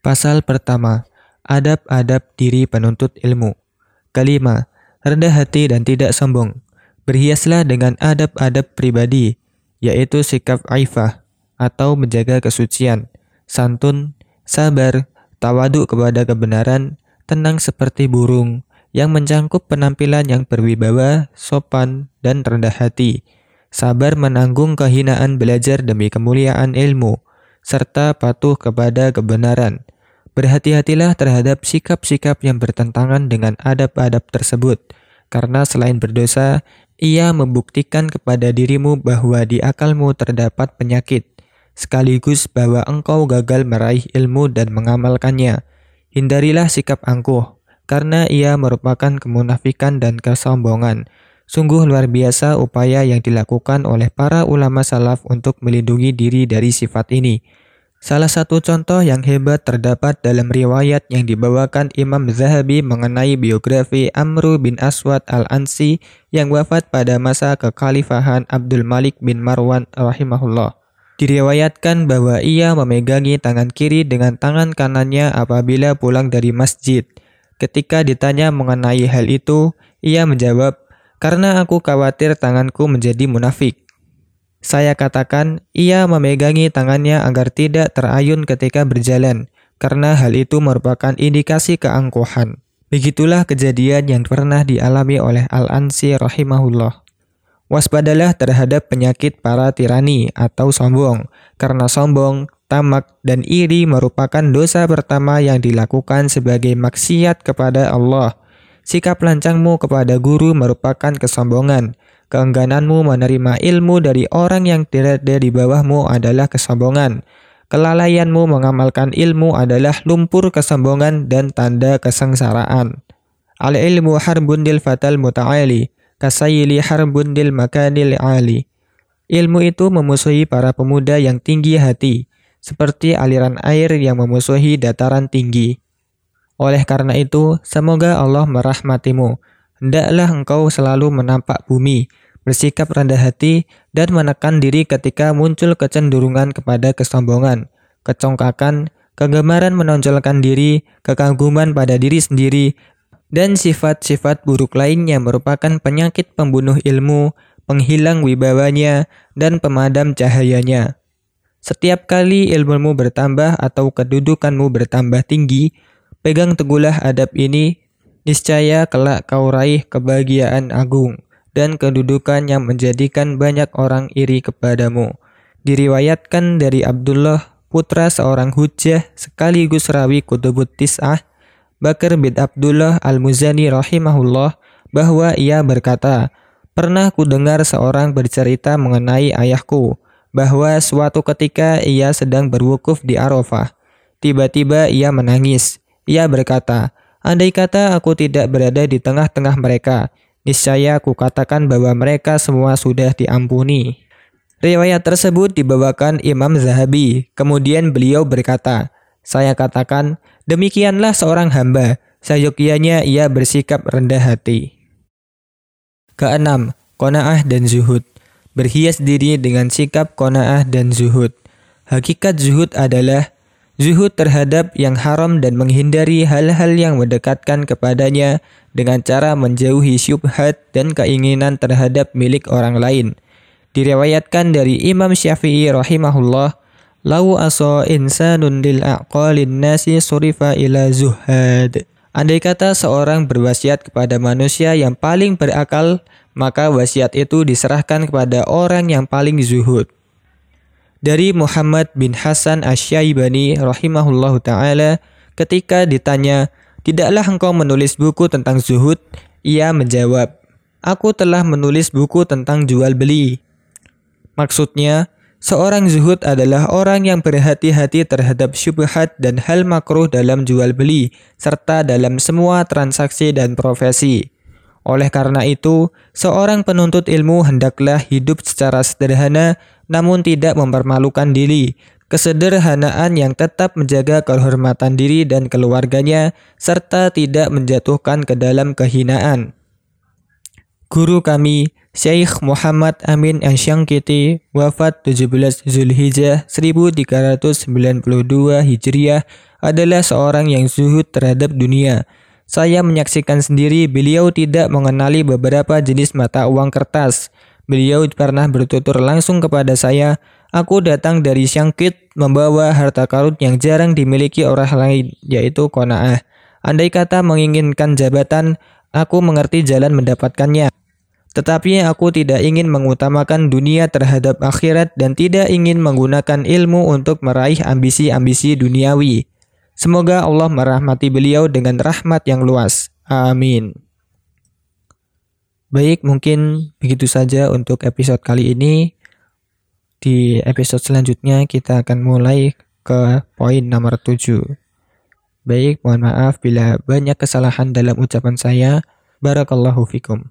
Pasal pertama, adab-adab diri penuntut ilmu. Kelima, rendah hati dan tidak sombong. Berhiaslah dengan adab-adab pribadi, yaitu sikap aifah atau menjaga kesucian, santun, sabar, tawadu kepada kebenaran, tenang seperti burung, yang mencangkup penampilan yang berwibawa, sopan, dan rendah hati, sabar menanggung kehinaan belajar demi kemuliaan ilmu, serta patuh kepada kebenaran. Berhati-hatilah terhadap sikap-sikap yang bertentangan dengan adab-adab tersebut, karena selain berdosa, ia membuktikan kepada dirimu bahwa di akalmu terdapat penyakit, sekaligus bahwa engkau gagal meraih ilmu dan mengamalkannya. Hindarilah sikap angkuh, karena ia merupakan kemunafikan dan kesombongan. Sungguh luar biasa upaya yang dilakukan oleh para ulama salaf untuk melindungi diri dari sifat ini. Salah satu contoh yang hebat terdapat dalam riwayat yang dibawakan Imam Zahabi mengenai biografi Amru bin Aswad al-Ansi yang wafat pada masa kekhalifahan Abdul Malik bin Marwan rahimahullah. Diriwayatkan bahwa ia memegangi tangan kiri dengan tangan kanannya apabila pulang dari masjid. Ketika ditanya mengenai hal itu, ia menjawab, "Karena aku khawatir tanganku menjadi munafik." Saya katakan, ia memegangi tangannya agar tidak terayun ketika berjalan, karena hal itu merupakan indikasi keangkuhan. Begitulah kejadian yang pernah dialami oleh Al-Ansi rahimahullah. Waspadalah terhadap penyakit para tirani atau sombong, karena sombong, tamak, dan iri merupakan dosa pertama yang dilakukan sebagai maksiat kepada Allah. Sikap lancangmu kepada guru merupakan kesombongan, Keenggananmu menerima ilmu dari orang yang tidak ada di bawahmu adalah kesombongan. Kelalaianmu mengamalkan ilmu adalah lumpur kesombongan dan tanda kesengsaraan. Al-ilmu harbun dil fatal muta'ali, kasayili harbun dil makanil ali. Ilmu itu memusuhi para pemuda yang tinggi hati, seperti aliran air yang memusuhi dataran tinggi. Oleh karena itu, semoga Allah merahmatimu. Hendaklah engkau selalu menampak bumi, bersikap rendah hati, dan menekan diri ketika muncul kecenderungan kepada kesombongan, kecongkakan, kegemaran menonjolkan diri, kekaguman pada diri sendiri, dan sifat-sifat buruk lainnya merupakan penyakit pembunuh ilmu, penghilang wibawanya, dan pemadam cahayanya. Setiap kali ilmumu bertambah atau kedudukanmu bertambah tinggi, pegang teguhlah adab ini, niscaya kelak kau raih kebahagiaan agung dan kedudukan yang menjadikan banyak orang iri kepadamu. Diriwayatkan dari Abdullah, putra seorang hujah sekaligus rawi kutubut tis'ah, Bakar bin Abdullah al-Muzani rahimahullah, bahwa ia berkata, Pernah ku dengar seorang bercerita mengenai ayahku, bahwa suatu ketika ia sedang berwukuf di Arafah. Tiba-tiba ia menangis. Ia berkata, Andai kata aku tidak berada di tengah-tengah mereka, Niscaya aku katakan bahwa mereka semua sudah diampuni. Riwayat tersebut dibawakan Imam Zahabi. Kemudian beliau berkata, Saya katakan, demikianlah seorang hamba, sayogianya ia bersikap rendah hati. Keenam, kona'ah dan zuhud. Berhias diri dengan sikap kona'ah dan zuhud. Hakikat zuhud adalah zuhud terhadap yang haram dan menghindari hal-hal yang mendekatkan kepadanya dengan cara menjauhi syubhat dan keinginan terhadap milik orang lain. Diriwayatkan dari Imam Syafi'i rahimahullah, Lau aso insanun lil aqalin nasi surifa ila zuhad. Andai kata seorang berwasiat kepada manusia yang paling berakal, maka wasiat itu diserahkan kepada orang yang paling zuhud. Dari Muhammad bin Hasan Asyaibani rahimahullahu taala ketika ditanya, "Tidaklah engkau menulis buku tentang zuhud?" Ia menjawab, "Aku telah menulis buku tentang jual beli." Maksudnya, seorang zuhud adalah orang yang berhati-hati terhadap syubhat dan hal makruh dalam jual beli serta dalam semua transaksi dan profesi. Oleh karena itu, seorang penuntut ilmu hendaklah hidup secara sederhana namun tidak mempermalukan diri, kesederhanaan yang tetap menjaga kehormatan diri dan keluarganya, serta tidak menjatuhkan ke dalam kehinaan. Guru kami, Syekh Muhammad Amin Ansyangkiti, wafat 17 Zulhijjah 1392 Hijriah adalah seorang yang zuhud terhadap dunia. Saya menyaksikan sendiri beliau tidak mengenali beberapa jenis mata uang kertas. Beliau pernah bertutur langsung kepada saya, Aku datang dari Syangkit membawa harta karun yang jarang dimiliki orang lain, yaitu kona'ah. Andai kata menginginkan jabatan, aku mengerti jalan mendapatkannya. Tetapi aku tidak ingin mengutamakan dunia terhadap akhirat dan tidak ingin menggunakan ilmu untuk meraih ambisi-ambisi duniawi. Semoga Allah merahmati beliau dengan rahmat yang luas. Amin. Baik, mungkin begitu saja untuk episode kali ini. Di episode selanjutnya kita akan mulai ke poin nomor 7. Baik, mohon maaf bila banyak kesalahan dalam ucapan saya. Barakallahu fikum.